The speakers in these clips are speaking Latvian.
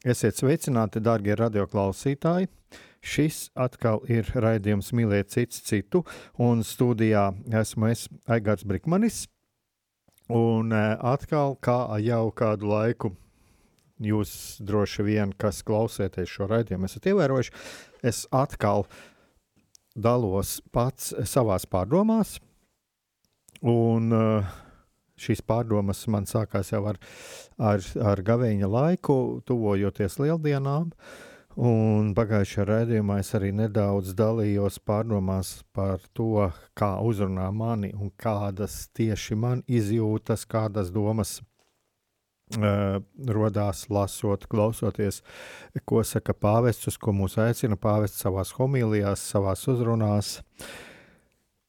Esiet sveicināti, darbie radioklausītāji! Šis atkal ir raidījums Mīliet cits citu, un studijā esmu es Aigars Brikmanis. Un eh, atkal, kā jau kādu laiku, jūs droši vien, kas klausieties šo raidījumu, esat ievērojuši, es atkal dalos pats savās pārdomās, un uh, šīs pārdomas man sākās jau ar, ar, ar gaveņa laiku, tuvojoties lieldienām. Uh, Un pagājušajā raidījumā es arī nedaudz dalījos pārdomās par to, kā uzrunā mani un kādas tieši man izjūtas, kādas domas uh, rodās, lasot, klausoties, ko saka pāvests, uz ko mūs aicina pāvests savās homīlijās, savās uzrunās.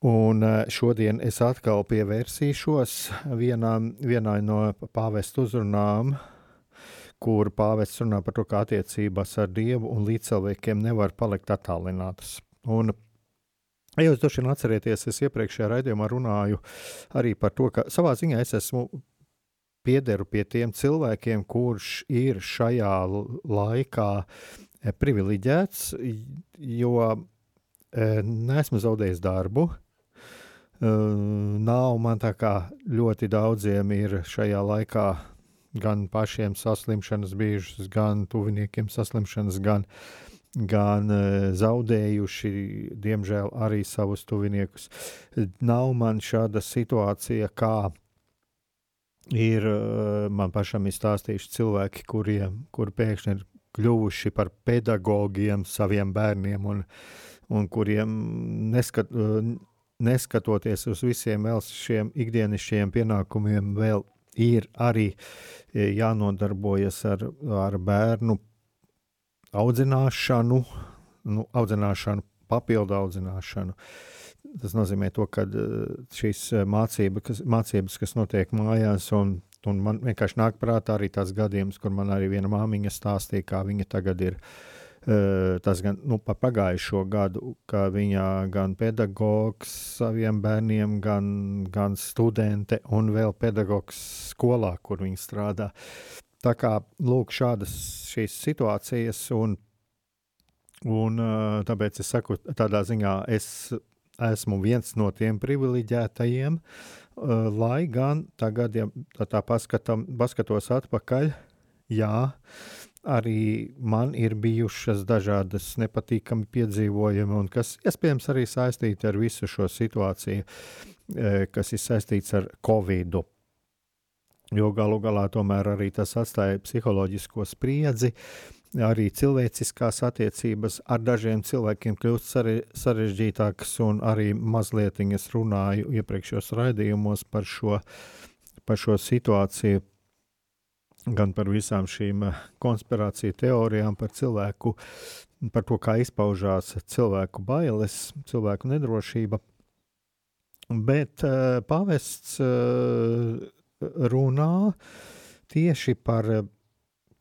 Un uh, šodien es atkal pievērsīšos vienām, vienai no pāvesta uzrunām, kur pāvests runā par to, ka attiecības ar Dievu un līdzcilvēkiem nevar palikt attālinātas. Un Ja jūs droši vien atcerieties, es iepriekšējā raidījumā runāju arī par to, ka savā ziņā es esmu piederu pie tiem cilvēkiem, kurš ir šajā laikā e, privileģēts, jo e, neesmu zaudējis darbu. Nav man tā kā ļoti daudziem ir šajā laikā gan pašiem saslimšanas bijušas, gan tuviniekiem saslimšanas, gan, gan zaudējuši, diemžēl, arī savus tuviniekus. Nav man šāda situācija, kā ir man pašam ir stāstījuši cilvēki, kuriem kur pēkšņi ir kļuvuši par pedagogiem saviem bērniem un, un kuriem neskat, neskatoties uz visiem šiem ikdienišķiem pienākumiem, vēl ir arī e, jānodarbojas ar, ar bērnu audzināšanu, nu, audzināšanu, papildu audzināšanu. Tas nozīmē, to, ka e, šīs mācība, kas, mācības, kas notiek mājās, un, un man vienkārši nāk prātā arī tāds gadījums, kur man arī viena māmiņa stāstīja, kā viņa tagad ir uh, tas gan nu, par pagājušo gadu, ka viņa gan pedagogs saviem bērniem, gan, gan studente un vēl pedagogs skolā, kur viņa strādā. Tā kā lūk, šādas situācijas, un, un tāpēc es saku, tādā ziņā es esmu viens no tiem privileģētajiem, lai gan tagad, ja tā paskatam, paskatos atpakaļ, jā, arī man ir bijušas dažādas nepatīkami piedzīvojumi, un kas iespējams arī saistīti ar visu šo situāciju, e, kas ir saistīts ar Covid. Jo galu galā tomēr arī tas atstāja psiholoģisko spriedzi, arī cilvēciskās attiecības ar dažiem cilvēkiem kļūst sarežģītākas, un arī mazliet es runāju iepriekšējos raidījumos par šo, par šo situāciju gan par visām šīm eh, konspirāciju teorijām, par cilvēku, par to, kā izpaužās cilvēku bailes, cilvēku nedrošība. Bet uh, pavests uh, runā tieši par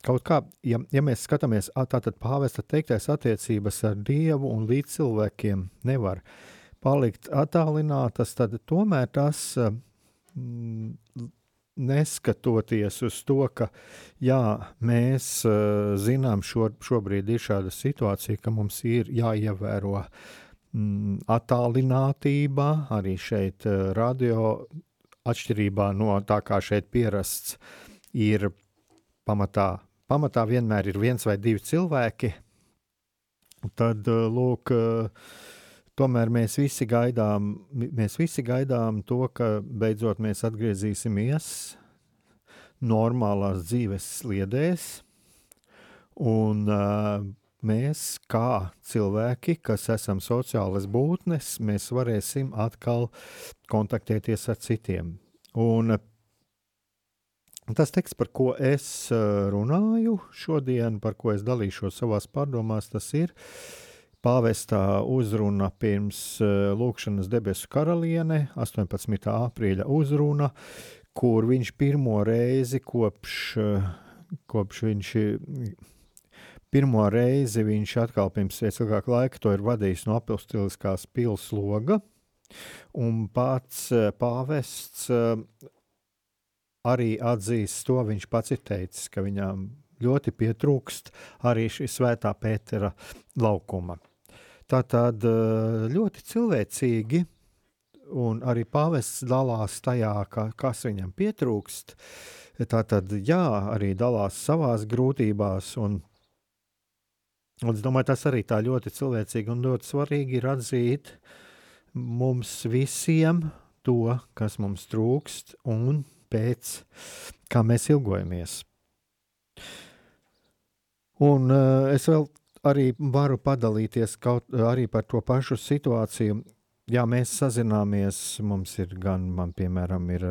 kaut kā, ja, ja mēs skatāmies, tātad pāvesta teiktais attiecības ar Dievu un līdz cilvēkiem nevar palikt attālinātas, tad tomēr tas neskatoties uz to, ka jā, mēs uh, zinām, šo, šobrīd ir šāda situācija, ka mums ir jāievēro mm, attālinātība, arī šeit uh, radio atšķirībā no tā, kā šeit pierasts, ir pamatā pamatā vienmēr ir viens vai divi cilvēki, tad lūk, tomēr mēs visi gaidām, mēs visi gaidām to, ka beidzot mēs atgriezīsimies normālās dzīves sliedēs, un uh, mēs, kā cilvēki, kas esam sociālas būtnes, mēs varēsim atkal kontaktēties ar citiem. Un tas teksts, par ko es runāju šodien, par ko es dalīšos savās pārdomās, tas ir pāvestā uzruna pirms lūkšanas debesu karaliene, 18. aprīļa uzruna, kur viņš pirmo reizi kopš, kopš viņš Pirmo reizi viņš atkal pirms ilgāka laika to ir vadījis no apostoliskās pils loga, un pats eh, pāvests eh, arī atzīst to, viņš pats ir teicis, ka viņām ļoti pietrūkst arī šī svētā Pētera laukuma. Tā tad eh, ļoti cilvēcīgi, un arī pāvests dalās tajā, ka, kas viņam pietrūkst. Tā tad, jā, arī dalās savās grūtībās, un Un es domāju, tas arī tā ļoti cilvēcīgi un ļoti svarīgi ir atzīt mums visiem to, kas mums trūkst un pēc kā mēs ilgojamies. Un uh, es vēl arī varu padalīties kaut arī par to pašu situāciju. Jā, mēs sazināmies, mums ir gan, man piemēram, ir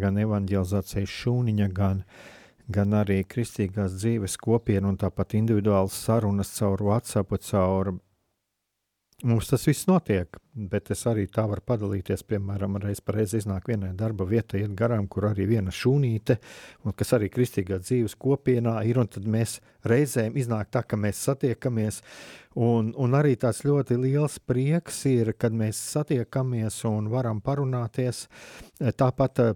gan evanģelizācijas šūniņa, gan gan arī kristīgās dzīves kopienu un tāpat individuālas sarunas caur WhatsApp, caur Mums tas viss notiek, bet es arī tā varu padalīties. Piemēram, reiz reizē iznāk vienai darba vietai, iet garām, kur arī viena šūnīte, kas arī kristīgā dzīves kopienā ir. Tad mēs reizēm iznāk tā, ka mēs satiekamies. Un, un arī tāds ļoti liels prieks ir, kad mēs satiekamies un varam parunāties. Tāpat eh,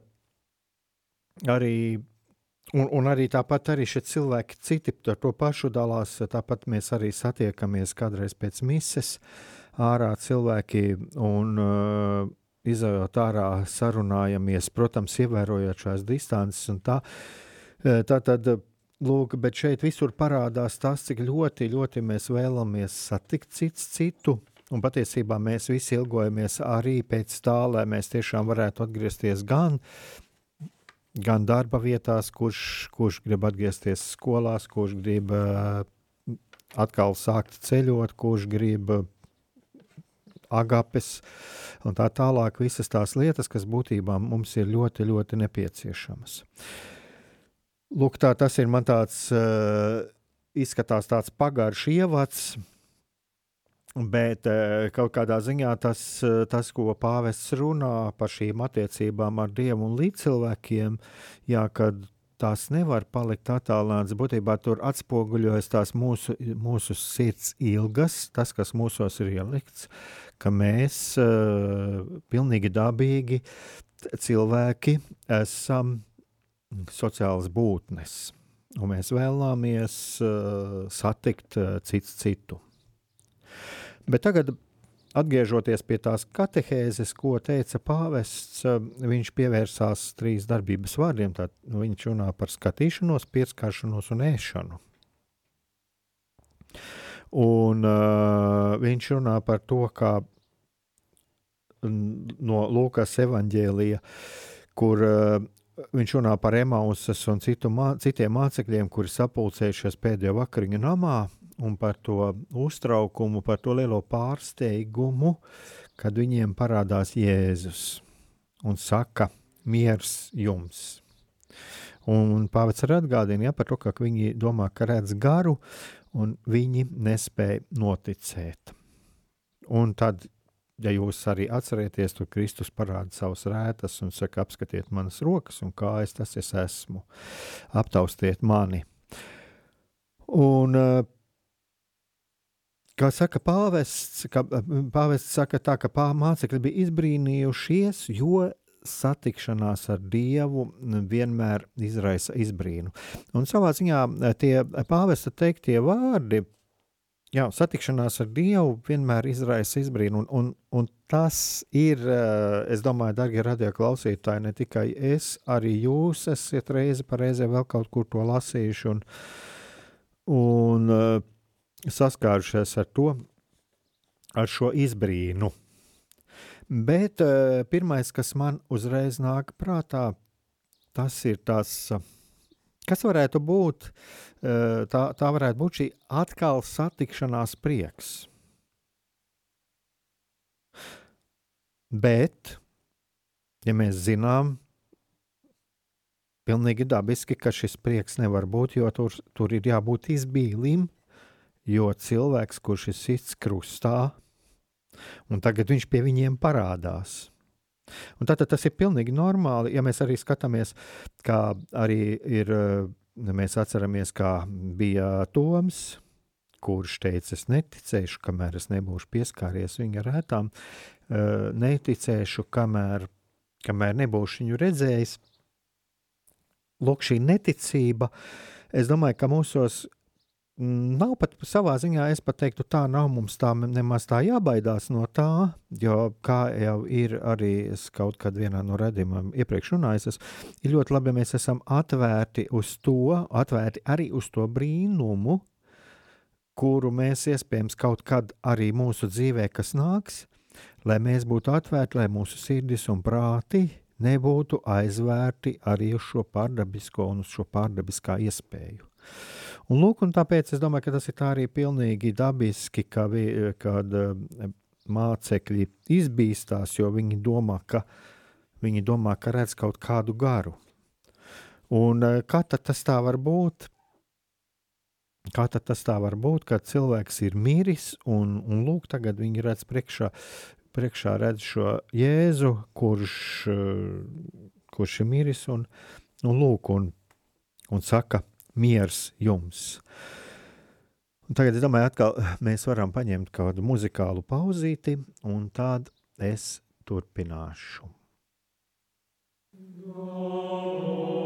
arī Un, un arī tāpat arī šie cilvēki citi ar to pašu dalās. Tāpat mēs arī satiekamies kādreiz pēc mises ārā cilvēki un uh, izējot ārā sarunājamies, protams, ievērojot šās distances un tā. Uh, tā tad, lūk, bet šeit visur parādās tas, cik ļoti, ļoti mēs vēlamies satikt cits citu. Un patiesībā mēs visi ilgojamies arī pēc tā, lai mēs tiešām varētu atgriezties gan uh, gan darba vietās, kurš, kurš grib atgriezties skolās, kurš grib uh, atkal sākt ceļot, kurš grib uh, agapes un tā tālāk. Visas tās lietas, kas būtībā mums ir ļoti, ļoti nepieciešamas. Lūk, tā, tas ir man tāds, uh, izskatās tāds pagaršs ievads, Bet eh, kaut kādā ziņā tas, eh, tas, ko pāvests runā par šīm attiecībām ar Dievu un līdzcilvēkiem, jā, kad tās nevar palikt attālināts. Būtībā tur atspoguļojas tās mūsu, mūsu sirds ilgas, tas, kas mūsos ir ielikts, ka mēs uh, pilnīgi dabīgi cilvēki esam sociālas būtnes, un mēs vēlamies satikt cits citu. Bet tagad, atgriežoties pie tās katehēzes, ko teica pāvests, eh, viņš pievērsās trīs darbības vārdiem. Tad viņš runā par skatīšanos, pieskaršanos un ēšanu. Un uh, viņš runā par to, kā no Lūkas evanģēlija, kur uh, viņš runā par Emausas un citu mā, citiem mācekļiem, kuri sapulcējušies pēdējo vakariņu namā, un par to uztraukumu, par to lielo pārsteigumu, kad viņiem parādās Jēzus un saka, miers jums. Un pāvets arī atgādina ja, par to, ka viņi domā, ka redz garu, un viņi nespēja noticēt. Un tad, ja jūs arī atcerieties, tur Kristus parāda savus rētas un saka, apskatiet manas rokas un kājas, tas es esmu, aptaustiet mani. Un Kā saka pāvests, ka, pāvests saka tā, ka mācekļi bija izbrīnījušies, jo satikšanās ar Dievu vienmēr izraisa izbrīnu. Un savā ziņā tie pāvesta teiktie vārdi Jā, satikšanās ar Dievu vienmēr izraisa izbrīnu, un, un, un tas ir, eh, es domāju, darbie radio klausītāji, ne tikai es, arī jūs esat reizi pa reizē vēl kaut kur to lasījuši un, un saskārušies ar to, ar šo izbrīnu. Bet uh, pirmais, kas man uzreiz nāk prātā, tas ir tas. Uh, Kas varētu būt, eh, tā, tā varētu būt šī atkal satikšanās prieks. Bet, ja mēs zinām, pilnīgi dabiski, ka šis prieks nevar būt, jo tur, tur ir jābūt izbīlim, jo cilvēks, kurš ir sits krustā, un tagad viņš pie viņiem parādās. Un tātad tas ir pilnīgi normāli, ja mēs arī skatāmies, kā arī ir, mēs atceramies, kā bija Toms, kurš teica, es neticēšu, kamēr es nebūšu pieskāries viņa rētām, neticēšu, kamēr, kamēr nebūšu viņu redzējis. Lūk, šī neticība, es domāju, ka mūsos Nav pat savā ziņā, es pat teiktu, tā nav mums tā nemaz tā jābaidās no tā, jo, kā jau ir arī es kaut kad vienā no redzējumiem iepriekš runājis, ir ļoti labi, ja mēs esam atvērti uz to, atvērti arī uz to brīnumu, kuru mēs iespējams kaut kad arī mūsu dzīvē, kas nāks, lai mēs būtu atvērti, lai mūsu sirdis un prāti nebūtu aizvērti arī uz šo pārdabisko un uz šo pārdabiskā iespēju. Un, lūk, un tāpēc es domāju, ka tas ir arī pilnīgi dabiski, ka vi, kad eh, mācekļi izbīstās, jo viņi domā, ka, viņi domā, ka redz kaut kādu garu. Un eh, kā tas tā var būt? Kā tas tā var būt, kad cilvēks ir miris un, un lūk, tagad viņi redz priekšā, priekšā redz šo Jēzu, kurš, eh, kurš ir miris un, un lūk, un, un saka, miers jums. Un tagad es domāju, atkal mēs varam paņemt kādu muzikālu pauzīti, un tad es turpināšu. Domus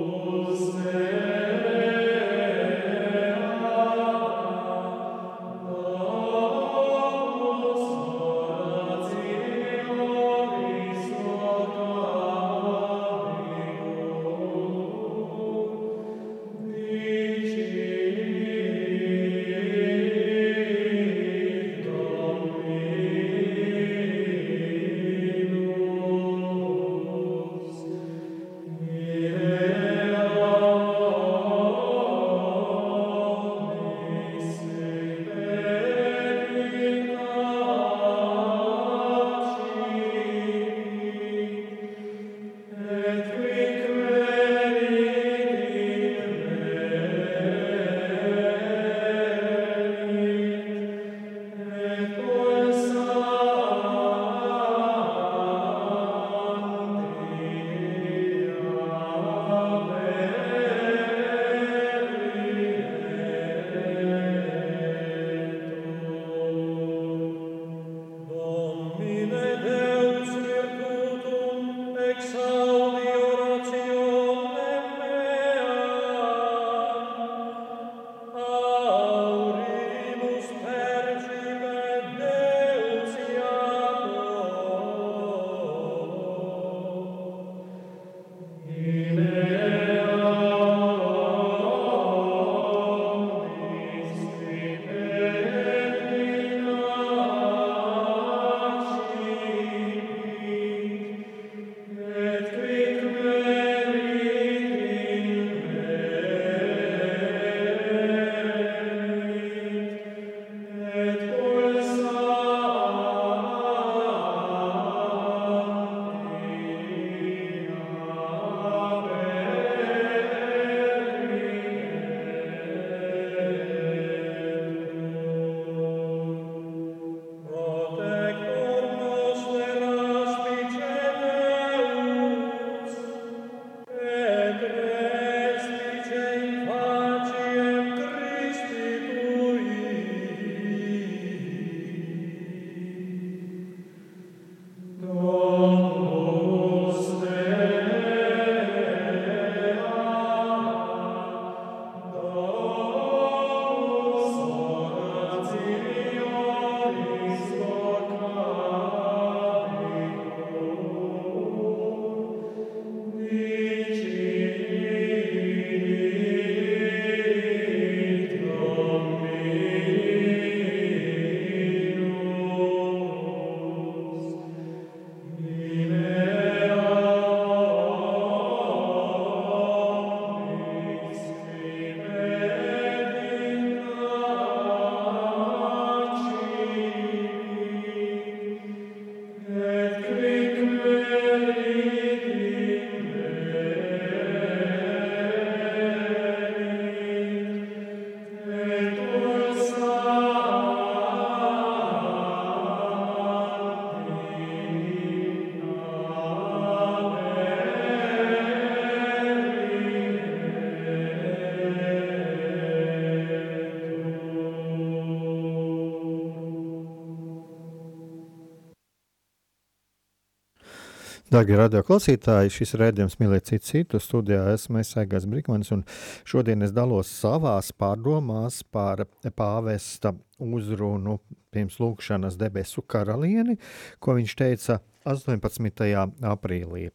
Darbie radioklausītāji, šis redzējums mīlēt citu citu. Studijā esmu Aigars Brīsmanis, un šodien es dalos savās pārdomās par pāvesta uzrunu pirms lūkšanas debesu karalieni, ko viņš teica 18. aprīlī.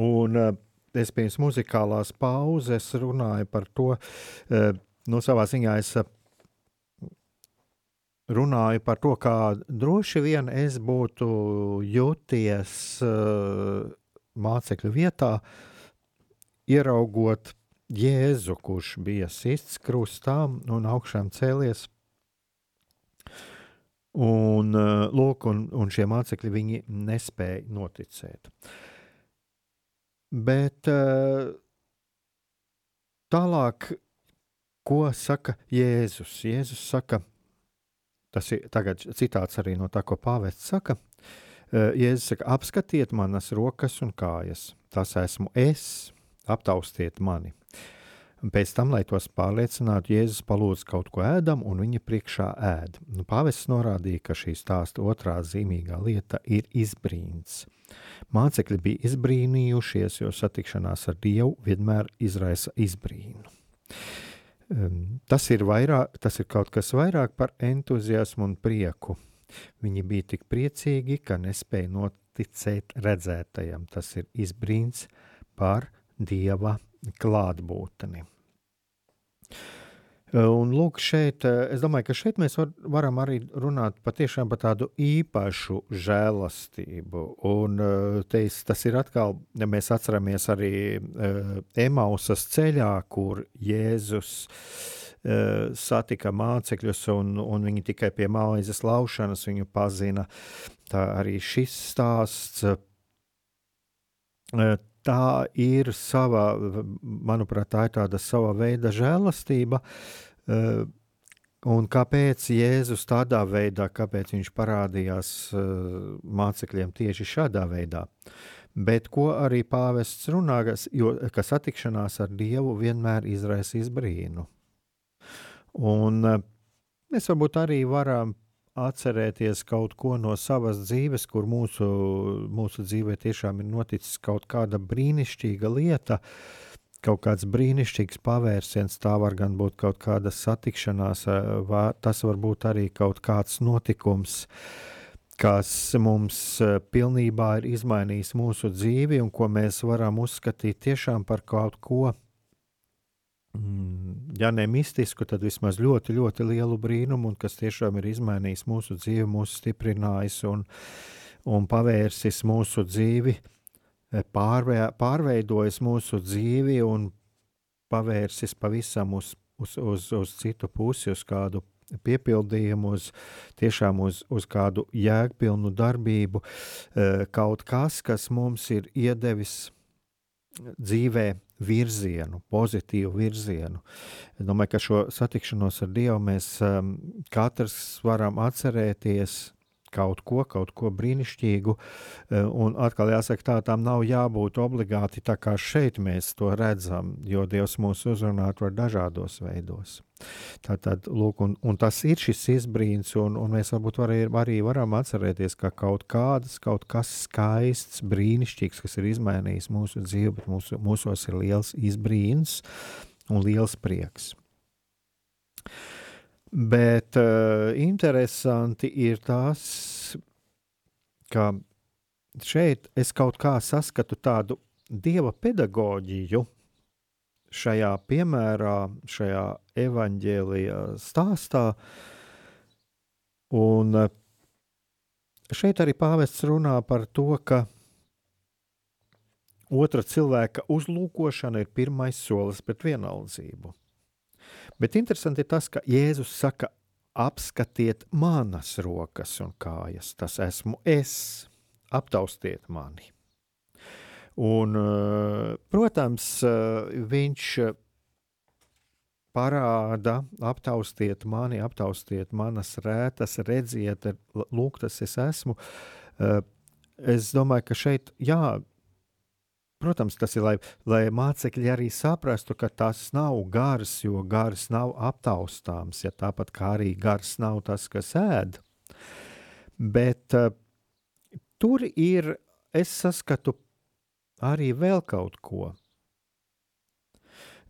Un eh, es pirms muzikālās pauzes runāju par to, eh, no savā ziņā es runāju par to, kā droši vien es būtu jūties uh, mācekļu vietā, ieraugot Jēzu, kurš bija sists krustā un augšām cēlies. Un, uh, lūk, un, un šie mācekļi viņi nespēja noticēt. Bet uh, tālāk, ko saka Jēzus? Jēzus saka, Tas ir citāts arī no tā, ko pāvests saka. Jēzus saka, apskatiet manas rokas un kājas. Tas esmu es, aptaustiet mani. Pēc tam, lai tos pārliecinātu, Jēzus palūdz kaut ko ēdam, un viņa priekšā ēd. Nu, Pāvests norādīja, ka šī stāsta otrā zīmīgā lieta ir izbrīns. Mācekļi bija izbrīnījušies, jo satikšanās ar Dievu vienmēr izraisa izbrīnu. Tas ir, vairāk, tas ir kaut kas vairāk par entuziasmu un prieku. Viņi bija tik priecīgi, ka nespēja noticēt redzētajam. Tas ir izbrīns par dieva klātbūtni. Eh, un lūk, šeit, eh, es domāju, ka šeit mēs var, varam arī runāt patiešām par tādu īpašu žēlastību. Un eh, teis, tas ir atkal, mēs atceramies arī Emausas ceļā, kur Jēzus satika mācekļus, un, un viņi tikai pie maizes laušanas viņu pazina. Tā arī šis stāsts tā ir sava, manuprāt, tā ir tāda sava veida žēlastība. Eh, un kāpēc Jēzus tādā veidā, kāpēc viņš parādījās eh, mācekļiem tieši šādā veidā? Bet ko arī pāvests runā, jo, ka satikšanās ar Dievu vienmēr izraisa izbrīnu. Un eh, mēs varbūt arī varam atcerēties kaut ko no savas dzīves, kur mūsu, mūsu dzīvē tiešām ir noticis kaut kāda brīnišķīga lieta, kaut kāds brīnišķīgs pavērsiens. Tā var gan būt kaut kāda satikšanās, tas var būt arī kaut kāds notikums. Kas mums pilnībā ir izmainījis mūsu dzīvi, un ko mēs varam uzskatīt tiešām par kaut ko, Mm, ja ne mistisku, tad vismaz ļoti, ļoti lielu brīnumu, kas tiešām ir izmainījis mūsu dzīvi, mūsu stiprinājis un, un pavērsis mūsu dzīvi, e, pārvē, pārveidojis mūsu dzīvi un pavērsis pavisam uz, uz, uz, uz citu pusi, uz kādu piepildījumu, uz tiešām uz, uz kādu jēgpilnu darbību, e, kaut kas, kas mums ir iedevis dzīvē virzienu, pozitīvu virzienu. Es domāju, ka šo satikšanos ar Dievu mēs um, katrs varam atcerēties kaut ko, kaut ko brīnišķīgu. Eh, un atkal jāsaka, tā tam nav jābūt obligāti tā kā šeit mēs to redzam, jo Dievs mūs uzrunā ar dažādos veidos. Tātad, lūk, un, un tas ir šis izbrīns, un, un mēs varbūt var, arī varam atcerēties, ka kaut kādas, kaut kas skaists, brīnišķīgs, kas ir izmainījis mūsu dzīvi, bet mūsu, mūsos ir liels izbrīns un liels prieks. Bet uh, interesanti ir tas, ka šeit es kaut kā saskatu tādu dieva pedagoģiju šajā piemērā, šajā evaņģēlijā stāstā. Un uh, šeit arī pāvests runā par to, ka otra cilvēka uzlūkošana ir pirmais solis pret vienaldzību. Bet interesanti ir tas, ka Jēzus saka, apskatiet manas rokas un kājas, tas esmu es, aptaustiet mani. Un, eh, protams, eh, viņš parāda, aptaustiet mani, aptaustiet manas rētas, redziet, lūk, tas es esmu. Eh, es domāju, ka šeit, jā, Protams, tas ir, lai, lai mācekļi arī saprastu, ka tas nav gars, jo gars nav aptaustāms, ja tāpat kā arī gars nav tas, kas ēd. Bet uh, tur ir es saskatu arī vēl kaut ko.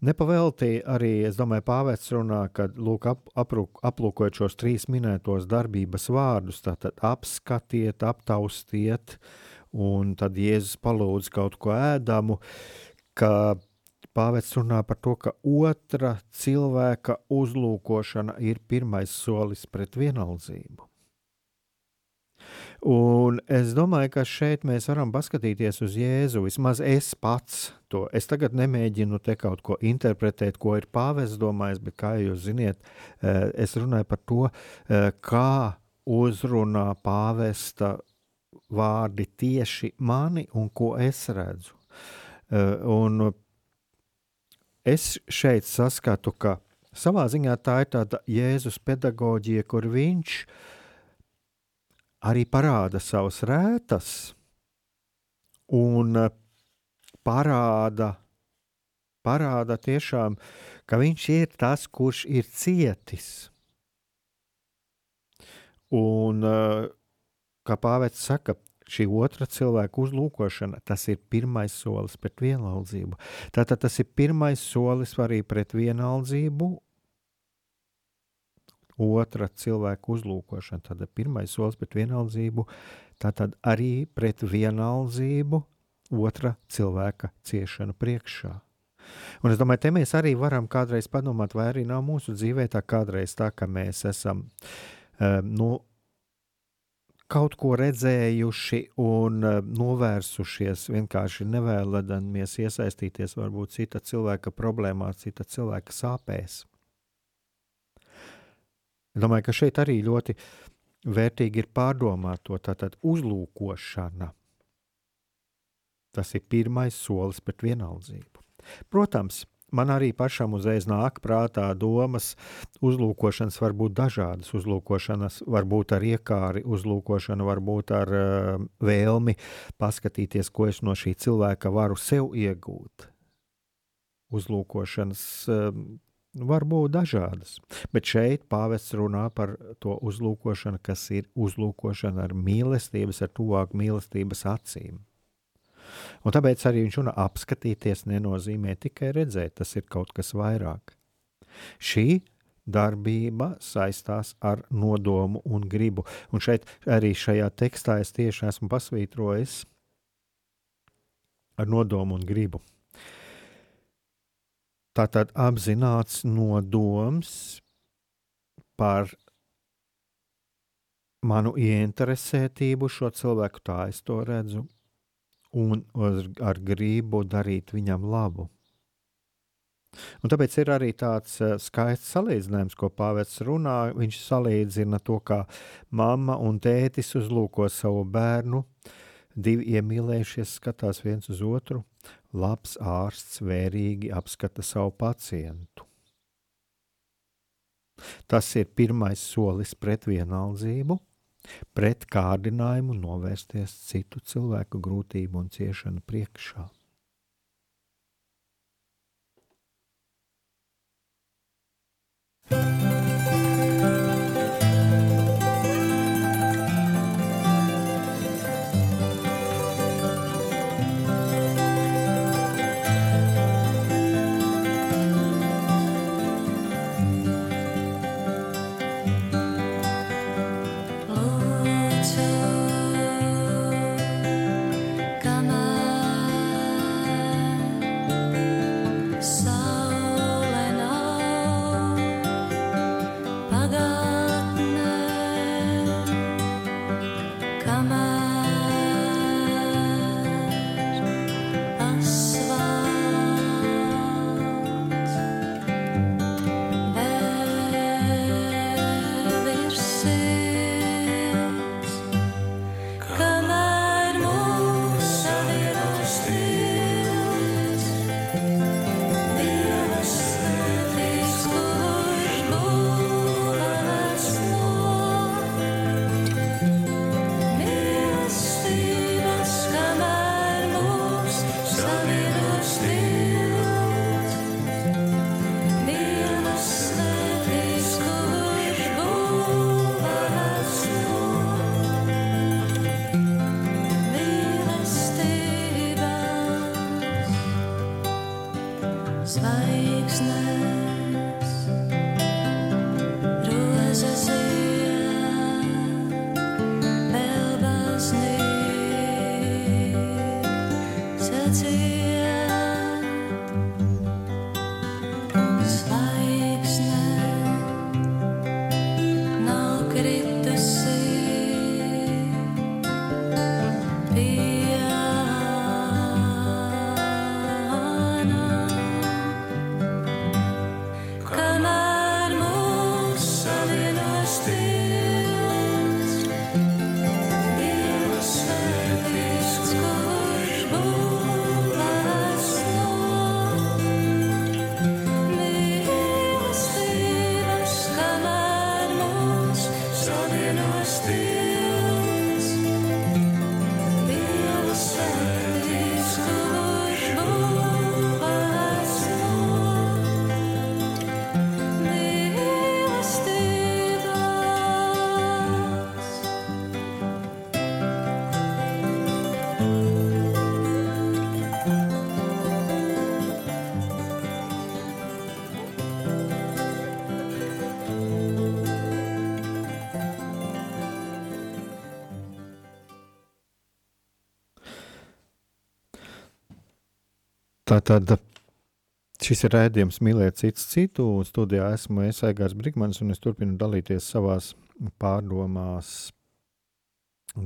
Nepavēlti arī, es domāju, pāvests runā, ka lūk, ap, aprūk, aplūkojot šos trīs minētos darbības vārdus, tātad apskatiet, aptaustiet, un tad Jēzus palūdz kaut ko ēdamu, ka pāvests runā par to, ka otra cilvēka uzlūkošana ir pirmais solis pret vienaldzību. Un es domāju, ka šeit mēs varam paskatīties uz Jēzu. Vismaz es pats to. Es tagad nemēģinu te kaut ko interpretēt, ko ir pāvests domājis, bet kā jūs ziniet, eh, es runāju par to, eh, kā uzrunā pāvesta vārdi tieši mani un ko es redzu. Eh, un es šeit saskatu, ka savā ziņā tā ir tāda Jēzus pedagoģija, kur viņš arī parāda savas rētas un parāda, parāda tiešām, ka viņš ir tas, kurš ir cietis. Un, eh, kā pāvests saka, šī otra cilvēka uzlūkošana, tas ir pirmais solis pret vienaldzību. Tātad tas ir pirmais solis arī pret vienaldzību otra cilvēka uzlūkošana. Tad pirmais solis pret vienaldzību, tātad arī pret vienaldzību otra cilvēka ciešanu priekšā. Un es domāju, te mēs arī varam kādreiz padomāt, vai arī nav mūsu dzīvē tā kādreiz tā, ka mēs esam um, nu, kaut ko redzējuši un um, novērsušies, vienkārši nevēlamies iesaistīties varbūt cita cilvēka problēmās, cita cilvēka sāpēs. Domāju, ka šeit arī ļoti vērtīgi ir pārdomāt to tātad uzlūkošana. Tas ir pirmais solis pret vienaldzību. Protams, man arī pašam uzreiz nāk prātā domas, uzlūkošanas var būt dažādas. Uzlūkošanas var būt ar iekāri, uzlūkošana var būt ar uh, vēlmi paskatīties, ko es no šī cilvēka varu sev iegūt. Uzlūkošanas uh, var būt dažādas. Bet šeit pāvests runā par to uzlūkošanu, kas ir uzlūkošana ar mīlestības, ar tuvāku mīlestības acīm. Un tāpēc arī viņš runā, apskatīties nenozīmē tikai redzēt, tas ir kaut kas vairāk. Šī darbība saistās ar nodomu un gribu. Un šeit arī šajā tekstā es tieši esmu pasvītrojis ar nodomu un gribu. Tātad apzināts nodoms par manu ieinteresētību šo cilvēku, tā es to redzu, un ar gribu darīt viņam labu. Un tāpēc ir arī tāds eh, skaists salīdzinājums, ko Pāvils runā. Viņš salīdzina to, kā mamma un tētis uzlūko savu bērnu, divi iemīlējušies, skatās viens uz otru, labs ārsts vērīgi apskata savu pacientu. Tas ir pirmais solis pret vienaldzību, pret kārdinājumu novērsties citu cilvēku grūtību un ciešanu priekšā. Tātad šis ir rādījums mīlēt citu citu. Studijā esmu es Aigars Brigmans un es turpinu dalīties savās pārdomās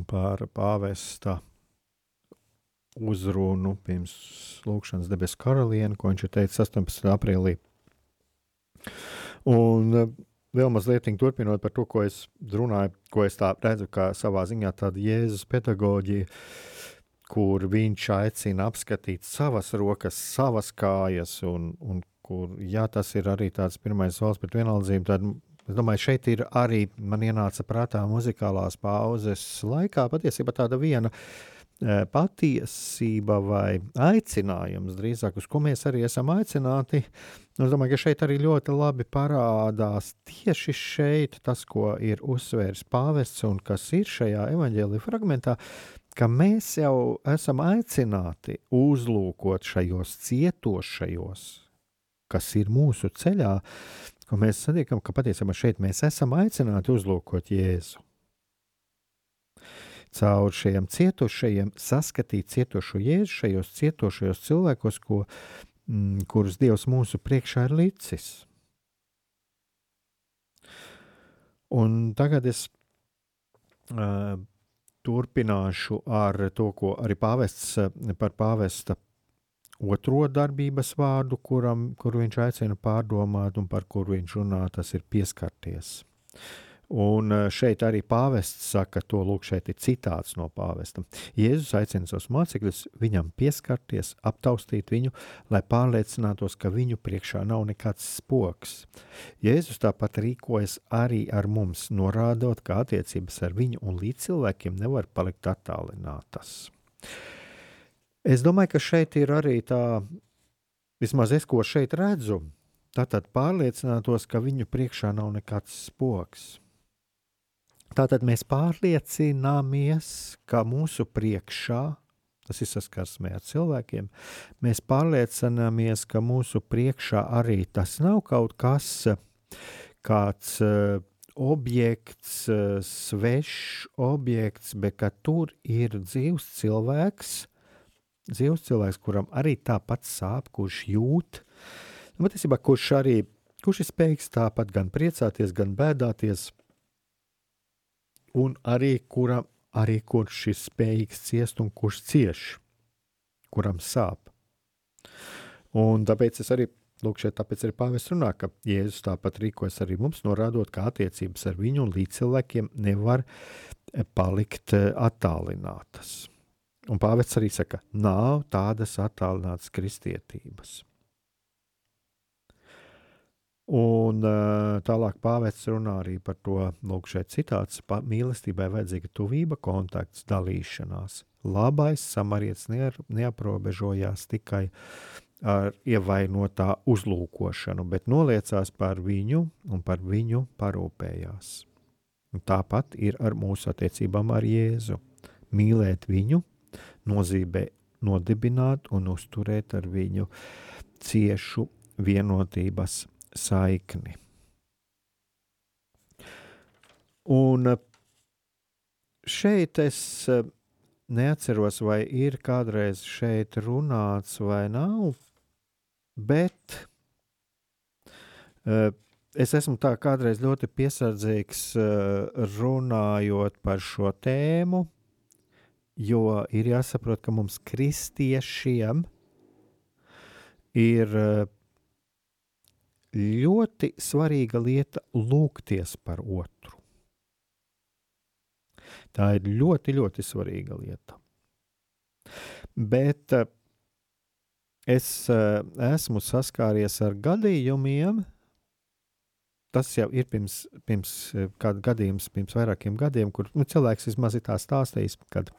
par pāvesta uzrunu pirms lūkšanas debesu karalieni, ko viņš ir teicis 18. aprīlī. Un eh, vēl mazliet turpinot par to, ko es runāju, ko es tā redzu, kā savā ziņā tāda Jēzus pedagoģija. Uh, kur viņš aicina apskatīt savas rokas, savas kājas, un, un kur, ja tas ir arī tāds pirmais solis pret vienaldzību, tad es domāju, šeit ir arī man ienāca prātā muzikālās pauzes laikā patiesībā tāda viena e, patiesība vai aicinājums, drīzāk uz ko mēs arī esam aicināti. Es domāju, ka šeit arī ļoti labi parādās tieši šeit tas, ko ir uzsvērs pāvests un kas ir šajā evaņģēlīja fragmentā, ka mēs jau esam aicināti uzlūkot šajos cietošajos, kas ir mūsu ceļā, ko mēs satiekam, ka patiesībā šeit mēs esam aicināti uzlūkot Jēzu. Caur šiem cietušajiem saskatīt cietošo Jēzu, šajos cietošajos cilvēkos, ko, mm, kurus Dievs mūsu priekšā ir licis. Un tagad es uh, turpināšu ar to, ko arī pāvests par pāvesta otro darbības vārdu, kuram, kuru viņš aicina pārdomāt un par kuru viņš runā, tas ir pieskarties. Un eh, šeit arī pāvests saka, to lūk, šeit ir citāts no pāvesta. Jēzus aicina savus mācekļus viņam pieskarties, aptaustīt viņu, lai pārliecinātos, ka viņu priekšā nav nekāds spoks. Jēzus tāpat rīkojas arī ar mums, norādot, ka attiecības ar viņu un līdz cilvēkiem nevar palikt attālinātas. Es domāju, ka šeit ir arī tā, vismaz es ko šeit redzu, tātad pārliecinātos, ka viņu priekšā nav nekāds spoks. Tātad mēs pārliecināmies, ka mūsu priekšā, tas ir saskarsmē ar cilvēkiem, mēs pārliecināmies, ka mūsu priekšā arī tas nav kaut kas, kāds uh, objekts, uh, svešs objekts, bet ka tur ir dzīves cilvēks, dzīves cilvēks, kuram arī tāpat sāp, kurš jūt, nu, patiesībā, kurš arī kurš ir spējīgs tāpat gan priecāties, gan bēdāties, un arī kuram, arī kurš ir spējīgs ciest un kurš cieš, kuram sāp. Un tāpēc es arī Lūk, šeit tāpēc arī pāvis runā, ka Jēzus tāpat rīkojas arī mums, norādot, ka attiecības ar viņu un līdzcilvēkiem nevar eh, palikt eh, attālinātas. Un pāvis arī saka, nav tādas attālinātas kristietības. Un uh, tālāk pāvests runā arī par to, lūk, šeit citāts, mīlestībai vajadzīga tuvība, kontakts, dalīšanās. Labais samarietis neaprobežojās tikai ar ievainotā uzlūkošanu, bet noliecās par viņu un par viņu parūpējās. Un tāpat ir ar mūsu attiecībām ar Jēzu. Mīlēt viņu nozīmē nodibināt un uzturēt ar viņu ciešu vienotības saikni. Un šeit es neatceros, vai ir kādreiz šeit runāts vai nav, bet uh, es esmu tā kādreiz ļoti piesardzīgs runājot par šo tēmu, jo ir jāsaprot, ka mums kristiešiem ir ļoti svarīga lieta lūgties par otru. Tā ir ļoti, ļoti svarīga lieta. Bet uh, es uh, esmu saskāries ar gadījumiem, tas jau ir pirms, pirms eh, kāda gadījums, pirms vairākiem gadiem, kur nu, cilvēks vismaz ir tā stāstījis, kad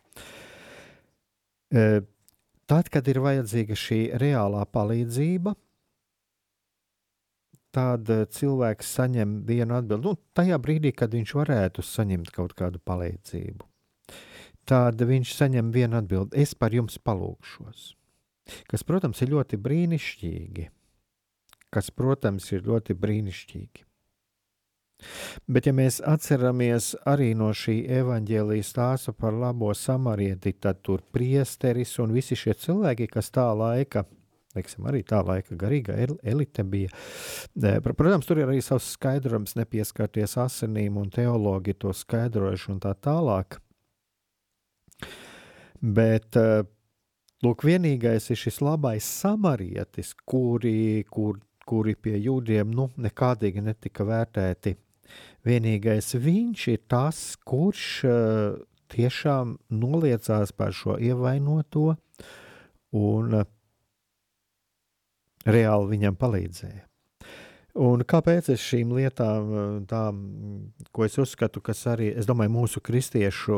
tad, kad ir vajadzīga šī reālā palīdzība, tad cilvēks saņem vienu atbildi. Nu, tajā brīdī, kad viņš varētu saņemt kaut kādu palīdzību, tad viņš saņem vienu atbildi: Es par jums palūkšos. Kas, protams, ir ļoti brīnišķīgi. Kas, protams, ir ļoti brīnišķīgi. Bet, ja mēs atceramies arī no šī evaņģēlijas stāsta par labo samarieti, tad tur priesteris un visi šie cilvēki, kas tā laika teiksim, arī tā laika garīga elite bija. Protams, tur ir arī savs skaidrojums, nepieskarties asinīm, un teologi to skaidrojuši un tā tālāk. Bet lūk, vienīgais ir šis labais samarietis, kuri, kur, kuri pie jūdiem nu, nekādīgi netika vērtēti. Vienīgais viņš ir tas, kurš tiešām noliecās par šo ievainoto un reāli viņam palīdzēja. Un kāpēc es šīm lietām, tām, ko es uzskatu, kas arī, domāju, mūsu kristiešu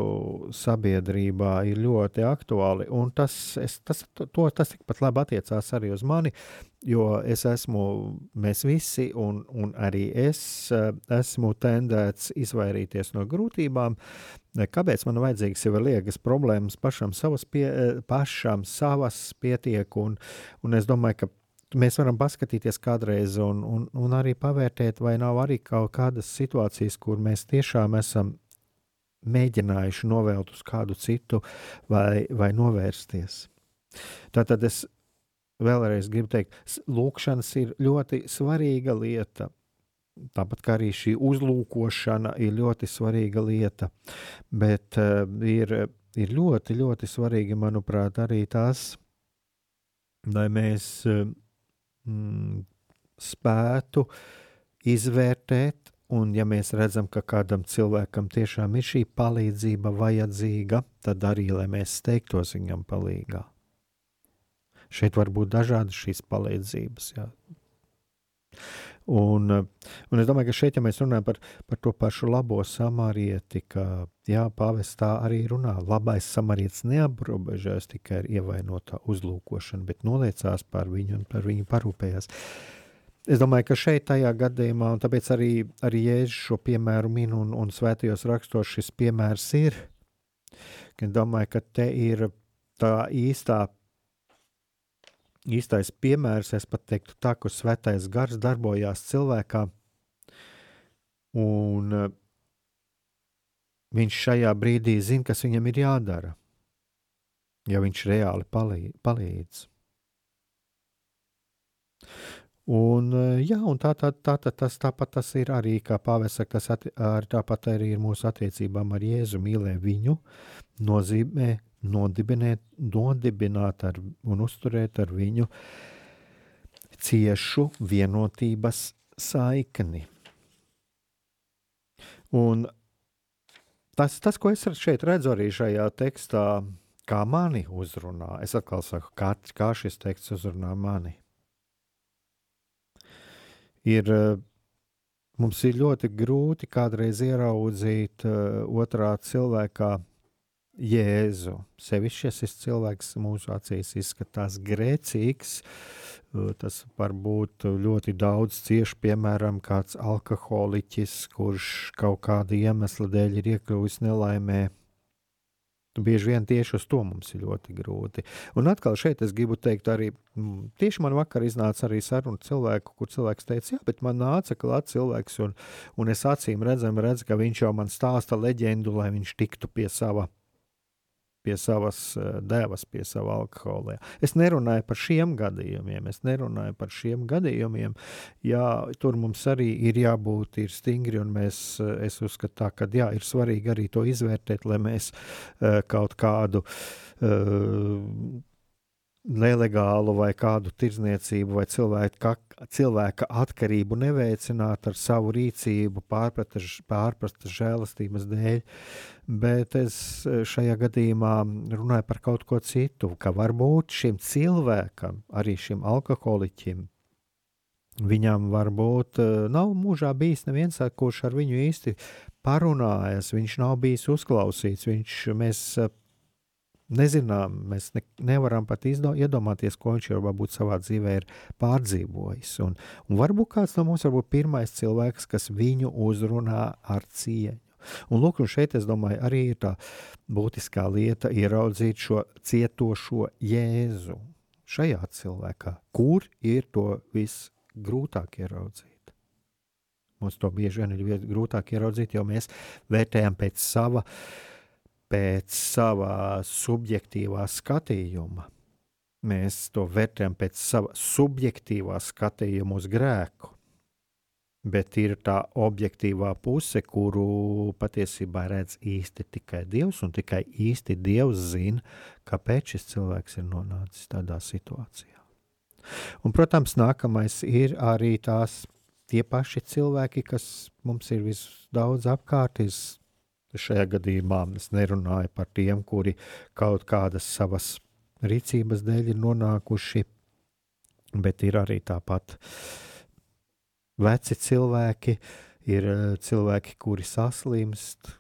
sabiedrībā ir ļoti aktuāli, un tas, es, tas, to, tas tikpat labi attiecās arī uz mani, jo es esmu, mēs visi, un, un arī es esmu tendēts izvairīties no grūtībām, Kāpēc man vajadzīgs ir liekas problēmas pašam savas, pie, pašam savas pietiek, un, un es domāju, ka mēs varam paskatīties kādreiz un, un, un arī pavērtēt, vai nav arī kaut kādas situācijas, kur mēs tiešām esam mēģinājuši novēlt uz kādu citu vai, vai novērsties. Tātad es vēlreiz gribu teikt, lūkšanas ir ļoti svarīga lieta. Tāpat kā arī šī uzlūkošana ir ļoti svarīga lieta, bet uh, ir, ir ļoti, ļoti svarīgi, manuprāt, arī tas, lai mēs uh, mm, spētu izvērtēt, un ja mēs redzam, ka kādam cilvēkam tiešām ir šī palīdzība vajadzīga, tad arī, lai mēs steigtos viņam palīgā. Šeit var būt dažādas šīs palīdzības. Jā. Un, un es domāju, ka šeit, ja mēs runājam par, par to pašu labo samarieti, ka jā, pāvestā arī runā, labais samarietis neaprobežojas tikai ar ievainotā uzlūkošanu, bet noliecās par viņu un par viņu parūpējās. Es domāju, ka šeit, tajā gadījumā, un tāpēc arī, arī Jēzus šo piemēru min un, un svētajos rakstos šis piemērs ir. Es domāju, ka te ir tā īstā īstais piemērs, es pat teiktu, tā, kur svētais gars darbojās cilvēkā. Un uh, viņš šajā brīdī zina, kas viņam ir jādara, ja viņš reāli palīdz. Un, uh, jā, un tā, tā, tā, tā, tas, tāpat tas ir arī, kā pāvis saka, tas at, ar, tāpat arī ir mūsu attiecībām ar Jēzu mīlē viņu, nozīmē nodibināt, nodibināt ar, un uzturēt ar viņu ciešu vienotības saikni. Un tas, tas, ko es šeit redzu arī šajā tekstā, kā mani uzrunā, es atkal saku, kā, kā šis teksts uzrunā mani. Ir, mums ir ļoti grūti kādreiz ieraudzīt uh, otrā cilvēkā Jēzu. Sevišķi, šis cilvēks mūsu acīs izskatās grēcīgs, tas var būt ļoti daudz cieši, piemēram, kāds alkoholiķis, kurš kaut kāda iemesla dēļ ir iekļuvis nelaimē. bieži vien tieši uz to mums ir ļoti grūti. Un atkal šeit es gribu teikt, arī tieši man vakar iznāca arī saruna cilvēku, kur cilvēks teica, jā, bet man nāca klāt cilvēks, un, un es acīm redzam, redz, ka viņš jau man stāsta leģendu, lai viņš tiktu pie sava pie savas eh, devas, pie sava alkohola. Es nerunāju par šiem gadījumiem, es nerunāju par šiem gadījumiem. Jā, tur mums arī ir jābūt ir stingri, un mēs, eh, es uzskatu, tā, ka jā, ir svarīgi arī to izvērtēt, lai mēs uh, kaut kādu uh, nelegālu vai kādu tirdzniecību vai cilvēka, cilvēka atkarību neveicināt ar savu rīcību, pārprastas žēlastības dēļ. Bet es šajā gadījumā runāju par kaut ko citu, ka varbūt šim cilvēkam, arī šim alkoholiķim, Viņam varbūt eh, nav mūžā bijis neviens, kurš ar viņu īsti parunājas, viņš nav bijis uzklausīts, viņš, mēs nezinām, mēs ne, nevaram pat izdo, iedomāties, ko viņš jau varbūt savā dzīvē ir pārdzīvojis. Un, un varbūt kāds no mums ir pirmais cilvēks, kas viņu uzrunā ar cieņu. Un, lūk, un šeit es domāju, arī ir tā būtiskā lieta ieraudzīt šo cietošo jēzu šajā cilvēkā, kur ir to visgrūtāk ieraudzīt. Mums to bieži vien ir grūtāk ieraudzīt, jo mēs vērtējam pēc sava uh, pēc sava subjektīvā skatījuma. Mēs to vērtējam pēc sava subjektīvā skatījuma uz grēku. Bet ir tā objektīvā puse, kuru patiesībā redz īsti tikai Dievs, un tikai īsti Dievs zina, kāpēc šis cilvēks ir nonācis tādā situācijā. Un, protams, nākamais ir arī tās tie paši cilvēki, kas mums ir visdaudz apkārt, ir Šajā gadījumā es nerunāju par tiem, kuri kaut kādas savas rīcības dēļ ir nonākuši, bet ir arī tāpat veci cilvēki, ir eh, cilvēki, kuri saslimst.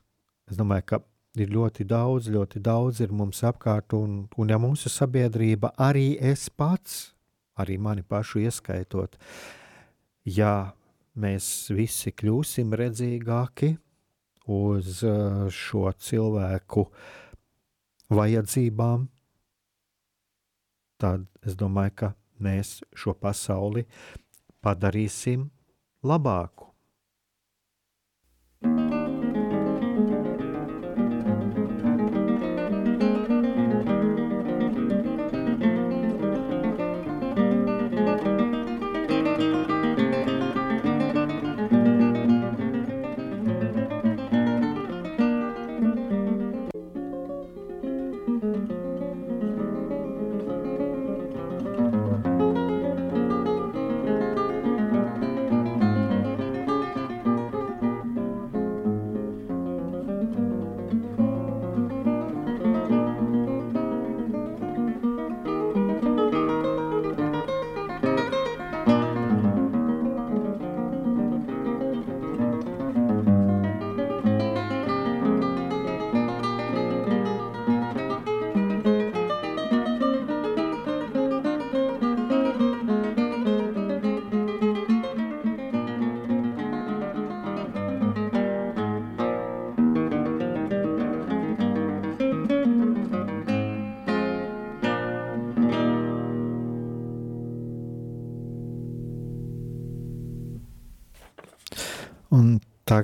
Es domāju, ka ir ļoti daudz, ļoti daudz ir mums apkārt, un, un ja mūsu sabiedrība, arī es pats, arī mani pašu ieskaitot, ja mēs visi kļūsim redzīgāki, uz uh, šo cilvēku vajadzībām, tad es domāju, ka mēs šo pasauli padarīsim labāku.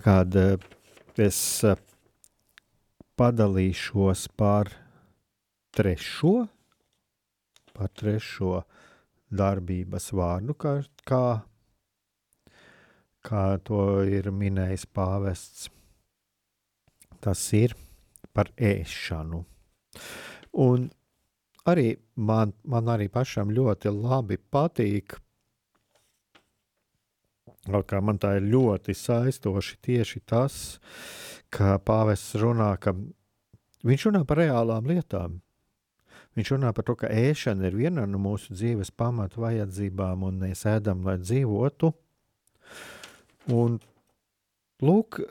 Tagad eh, es eh, padalīšos par trešo, par trešo darbības vārdu, kā, kā, kā to ir minējis pāvests. Tas ir par ēšanu. Un arī man, man arī pašam ļoti labi patīk Kā man tā ir ļoti saistoši tieši tas, ka pāvests runā, ka viņš runā par reālām lietām. Viņš runā par to, ka ēšana ir viena no mūsu dzīves pamatu vajadzībām, un mēs ēdam, lai dzīvotu. Un, lūk,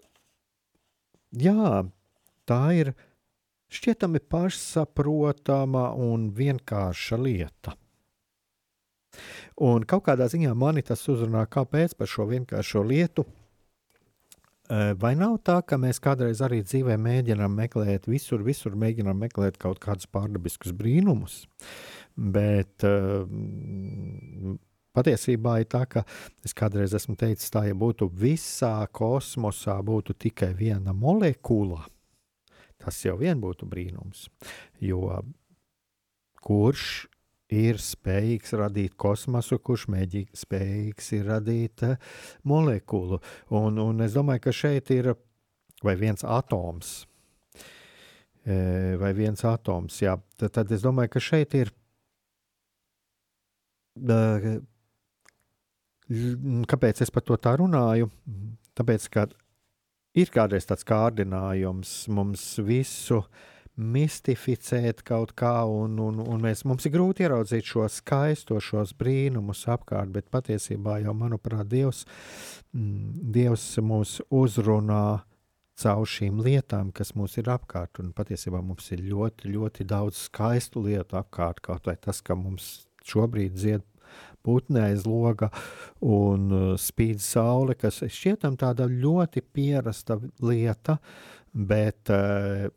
jā, tā ir šķietami pašsaprotama un vienkārša lieta. Un kaut kādā ziņā mani tas uzrunā, kāpēc par šo vienkāršo lietu. Vai nav tā, ka mēs kādreiz arī dzīvē mēģinām meklēt, visur, visur mēģinām meklēt kaut kādus pārdabiskus brīnumus, bet uh, patiesībā ir tā, ka es kādreiz esmu teicis, tā, ja būtu visā kosmosā būtu tikai viena molekula, tas jau vien būtu brīnums, jo kurš ir spējīgs radīt kosmosu, kurš mēģi, spējīgs ir radīt uh, molekulu. Un, un es domāju, ka šeit ir vai viens atoms. E, vai viens atoms, jā. Tad, tad es domāju, ka šeit ir. Uh, kāpēc es par to tā runāju? Tāpēc, ka ir kādreiz tāds kārdinājums mums visu uh, mistificēt kaut kā, un, un, un mēs, mums ir grūti ieraudzīt šo skaisto, šos brīnumus apkārt, bet patiesībā jau, manuprāt, Dievs, mm, Dievs mūs uzrunā caur šīm lietām, kas mums ir apkārt, un patiesībā mums ir ļoti, ļoti daudz skaistu lietu apkārt, kaut vai tas, ka mums šobrīd dzied putnē aiz loga un uh, spīd saule, kas šķietam tāda ļoti pierasta lieta, bet uh,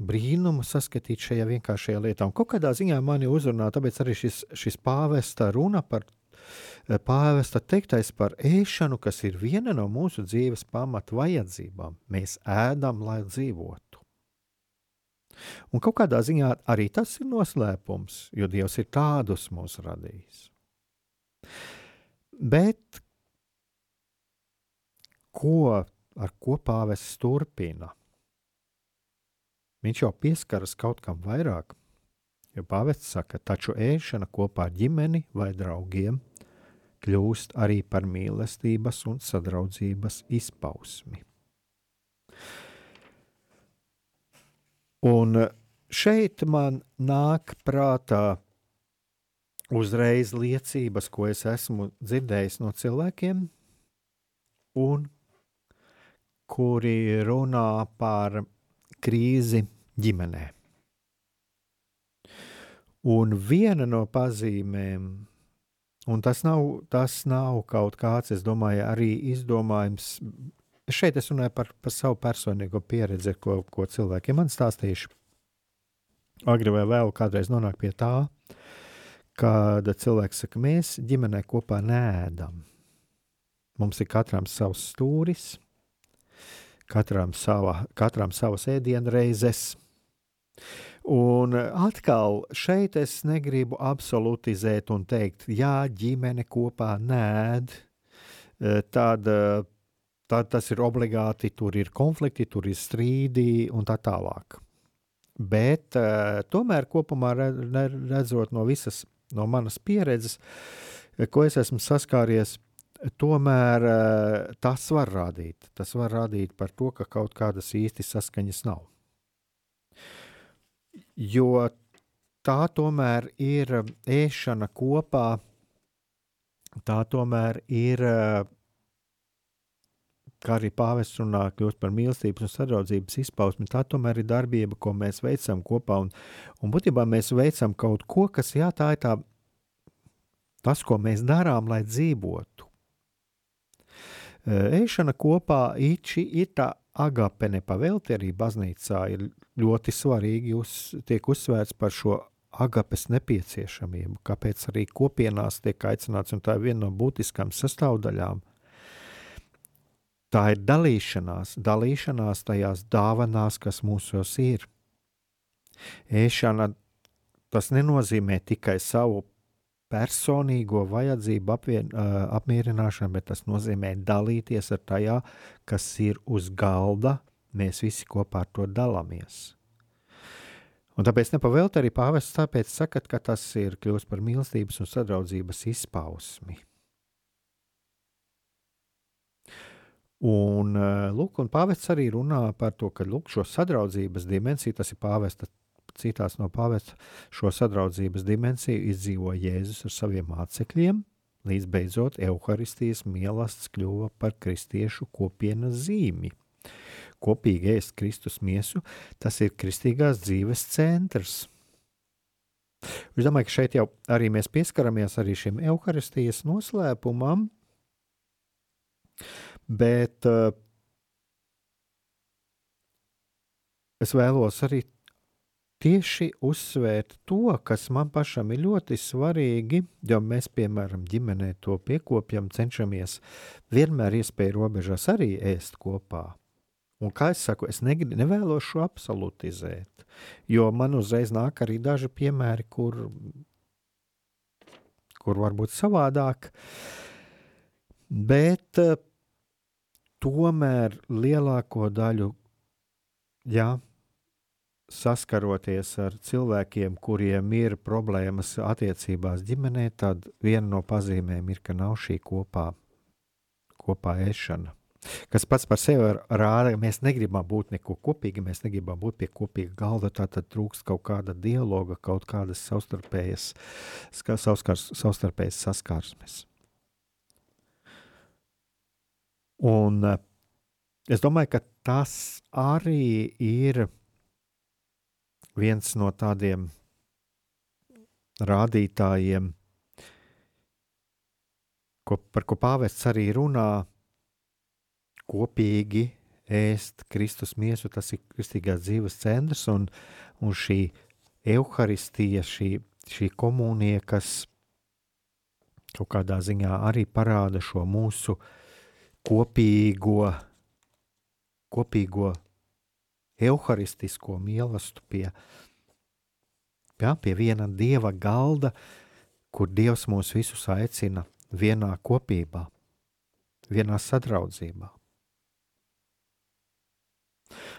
brīnumu saskatīt šajā vienkāršajā lietā. Un kaut kādā ziņā mani uzrunā, tāpēc arī šis, šis pāvesta runa par eh, pāvesta teiktais par ēšanu, kas ir viena no mūsu dzīves pamatu vajadzībām. Mēs ēdam, lai dzīvotu. Un kaut kādā ziņā arī tas ir noslēpums, jo Dievs ir tādus mūs radījis. Bet ko, ar ko pāvests turpina? Viņš jau pieskaras kaut kam vairāk, jo pāvests saka, taču ēšana kopā ar ģimeni vai draugiem kļūst arī par mīlestības un sadraudzības izpausmi. Un šeit man nāk prātā uzreiz liecības, ko es esmu dzirdējis no cilvēkiem, un kuri runā par krīzi ģimenē. Un viena no pazīmēm, un tas nav, tas nav kaut kāds, es domāju, arī izdomājums. Šeit es runāju par, par savu personīgo pieredzi, ko, ko cilvēkiem man stāstījuši. Agri vai vēl kādreiz nonāk pie tā, kad cilvēks saka, mēs ģimenē kopā nēdam. Mums ir katram savs stūris, katram, sava, katram savas ēdienreizes. Un atkal šeit es negribu absolutizēt un teikt, ja ģimene kopā nēd, e, tad, e, tad tas ir obligāti, tur ir konflikti, tur ir strīdi un tā tālāk. Bet e, tomēr kopumā redzot no visas no manas pieredzes, ko es esmu saskāries, tomēr eh, tas var rādīt. Tas var rādīt par to, ka kaut kādas īsti saskaņas nav. Jo tā tomēr ir eh, ēšana kopā, tā tomēr ir, eh, kā arī pāvests runā, kļūst par mīlestības un sadraudzības izpausmi, tā tomēr ir darbība, ko mēs veicam kopā. Un, un būtībā mēs veicam kaut ko, kas, jā, tā ir tā, tas, ko mēs darām, lai dzīvotu. Ēšana kopā īči ir tā agape nepavēlti arī baznīcā ir ļoti svarīgi, uz, tiek uzsvērts par šo agapes nepieciešamību, kāpēc arī kopienās tiek aicināts, un tā ir viena no būtiskām sastāvdaļām. Tā ir dalīšanās, dalīšanās tajās dāvanās, kas mūsos ir. Ēšana tas nenozīmē tikai savu personīgo vajadzību apvien, uh, apmierināšanu, bet tas nozīmē dalīties ar tajā, kas ir uz galda. Mēs visi kopā ar to dalāmies. Un tāpēc nepavēlti arī pāvests tāpēc sakat, ka tas ir kļūst par mīlestības un sadraudzības izpausmi. Un, lūk, un pāvests arī runā par to, ka lūk, šo sadraudzības dimensiju, tas ir pāvesta citās no pāvesta šo sadraudzības dimensiju izdzīvo Jēzus ar saviem mācekļiem, līdz beidzot evaharistijas mīlestības kļuva par kristiešu kopienas zīmi. Kopīgi ēst Kristus miesu, tas ir kristīgās dzīves centrs. Es domāju, ka šeit jau arī mēs pieskaramies arī šim evaharistijas noslēpumam, bet uh, es vēlos arī tieši uzsvērt to, kas man pašam ir ļoti svarīgi, jo mēs, piemēram, ģimenē to piekopjam, cenšamies vienmēr iespēju robežās arī ēst kopā. Un kā es saku, es negribu, nevēlos šo absolutizēt, jo man uzreiz nāk arī daži piemēri, kur, kur varbūt savādāk, bet uh, tomēr lielāko daļu, jā, saskaroties ar cilvēkiem, kuriem ir problēmas attiecībās ģimenē, tad viena no pazīmēm ir, ka nav šī kopā, kopā ēšana. Kas pats par sevi rāda, ka mēs negribam būt neko kopīgi, mēs negribam būt pie kopīga galda. Tad trūkst kaut kāda dialoga, kaut kādas savstarpējas, savstarpējas saskarsmes. Un es domāju, ka tas arī ir viens no tādiem rādītājiem, ko, par ko pāvests arī runā, kopīgi ēst Kristus miesu, tas ir kristīgās dzīves centrs, un, un šī evaharistija, šī, šī komunija, kas kaut kādā ziņā arī parāda šo mūsu kopīgo, kopīgo evaharistisko mīlestību pie, jā, pie viena dieva galda, kur dievs mūs visus aicina vienā kopībā, vienā sadraudzībā.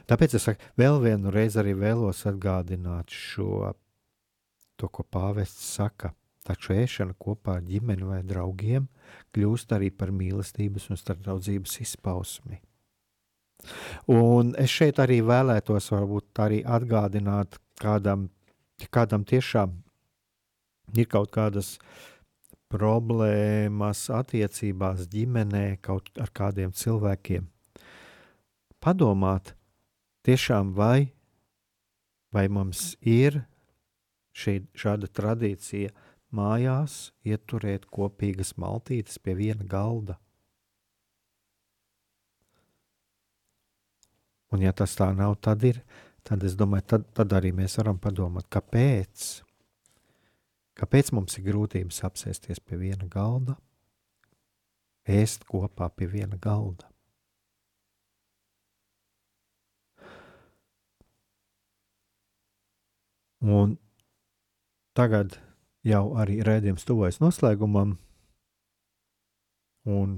Tāpēc es vēl vienu reizi arī vēlos atgādināt šo, to, ko pāvests saka. Taču ēšana kopā ar ģimeni vai draugiem kļūst arī par mīlestības un starptautzības izpausmi. Un es šeit arī vēlētos varbūt arī atgādināt kādam, kādam tiešām ir kaut kādas problēmas attiecībās ģimenē, kaut ar kādiem cilvēkiem. Padomāt, tiešām vai, vai mums ir šī, šāda tradīcija mājās ieturēt kopīgas maltītes pie viena galda. Un, ja tas tā nav, tad ir. Tad es domāju, tad, tad arī mēs varam padomāt, kāpēc. Kāpēc mums ir grūtības apsēsties pie viena galda, ēst kopā pie viena galda? Un tagad jau arī redzējums tuvojas noslēgumam, un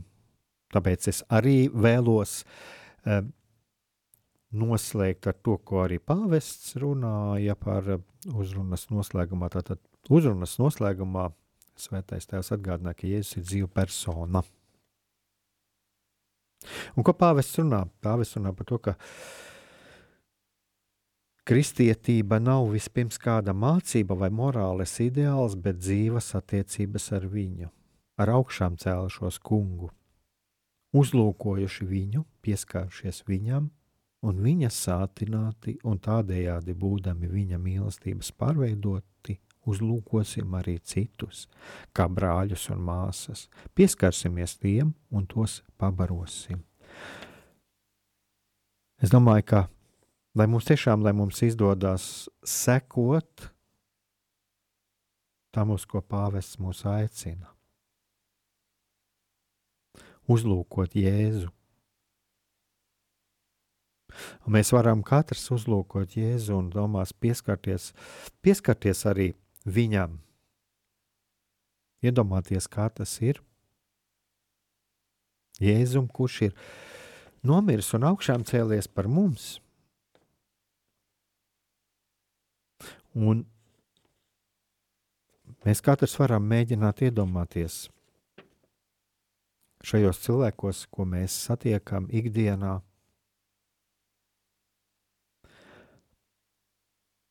tāpēc es arī vēlos uh, noslēgt ar to, ko arī pāvests runāja par uzrunas noslēgumā. Tātad uzrunas noslēgumā svētais tēvs atgādināja, ka Jēzus ir dzīva persona. Un ko pāvests runā? Pāvests runā par to, ka kristietība nav vispirms kāda mācība vai morāles ideāls, bet dzīvas attiecības ar viņu, ar augšām cēlušos kungu, uzlūkojuši viņu, pieskārušies viņam, un viņa sātināti, un tādējādi būdami viņa mīlestības pārveidoti, uzlūkosim arī citus, kā brāļus un māsas, pieskarsimies tiem un tos pabarosim. Es domāju, ka lai mums tiešām lai mums izdodas sekot tam, uz ko pāvests mūs aicina, uzlūkot Jēzu Un mēs varam katrs uzlūkot Jēzu un domās pieskarties, pieskarties arī viņam. Iedomāties, kā tas ir. Jēzum, kurš ir nomiris un augšām cēlies par mums. Un mēs katrs varam mēģināt iedomāties šajos cilvēkos, ko mēs satiekam ikdienā,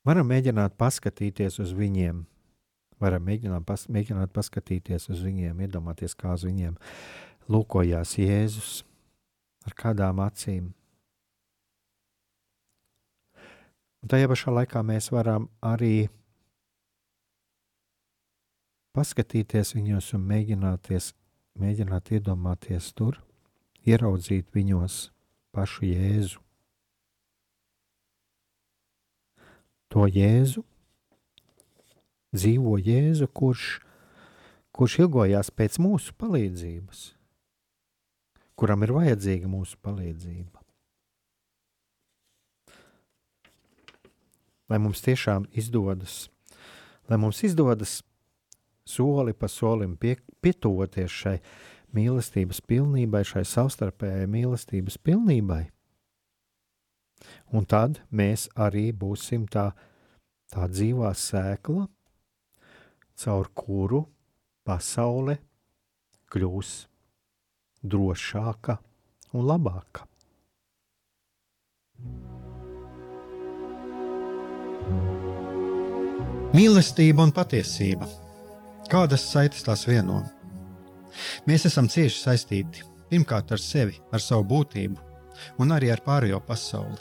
Varam mēģināt paskatīties uz viņiem, varam mēģināt, pas, mēģināt paskatīties uz viņiem, iedomāties, kā uz viņiem lūkojās Jēzus, ar kādām acīm. Un tajā pašā laikā mēs varam arī paskatīties viņos un mēģināt iedomāties tur, ieraudzīt viņos pašu Jēzu. To Jēzu, dzīvo Jēzu, kurš, kurš ilgojās pēc mūsu palīdzības, kuram ir vajadzīga mūsu palīdzība. Lai mums tiešām izdodas, lai mums izdodas soli pa solim pie, pietuvoties šai mīlestības pilnībai, šai savstarpējai mīlestības pilnībai. Un tad mēs arī būsim tā, tā dzīvā sēkla, caur kuru pasaule kļūs drošāka un labāka. Mīlestība un patiesība. Kādas saites tās vieno? Mēs esam cieši saistīti pirmkārt ar sevi, ar savu būtību, un arī ar pārējo pasauli,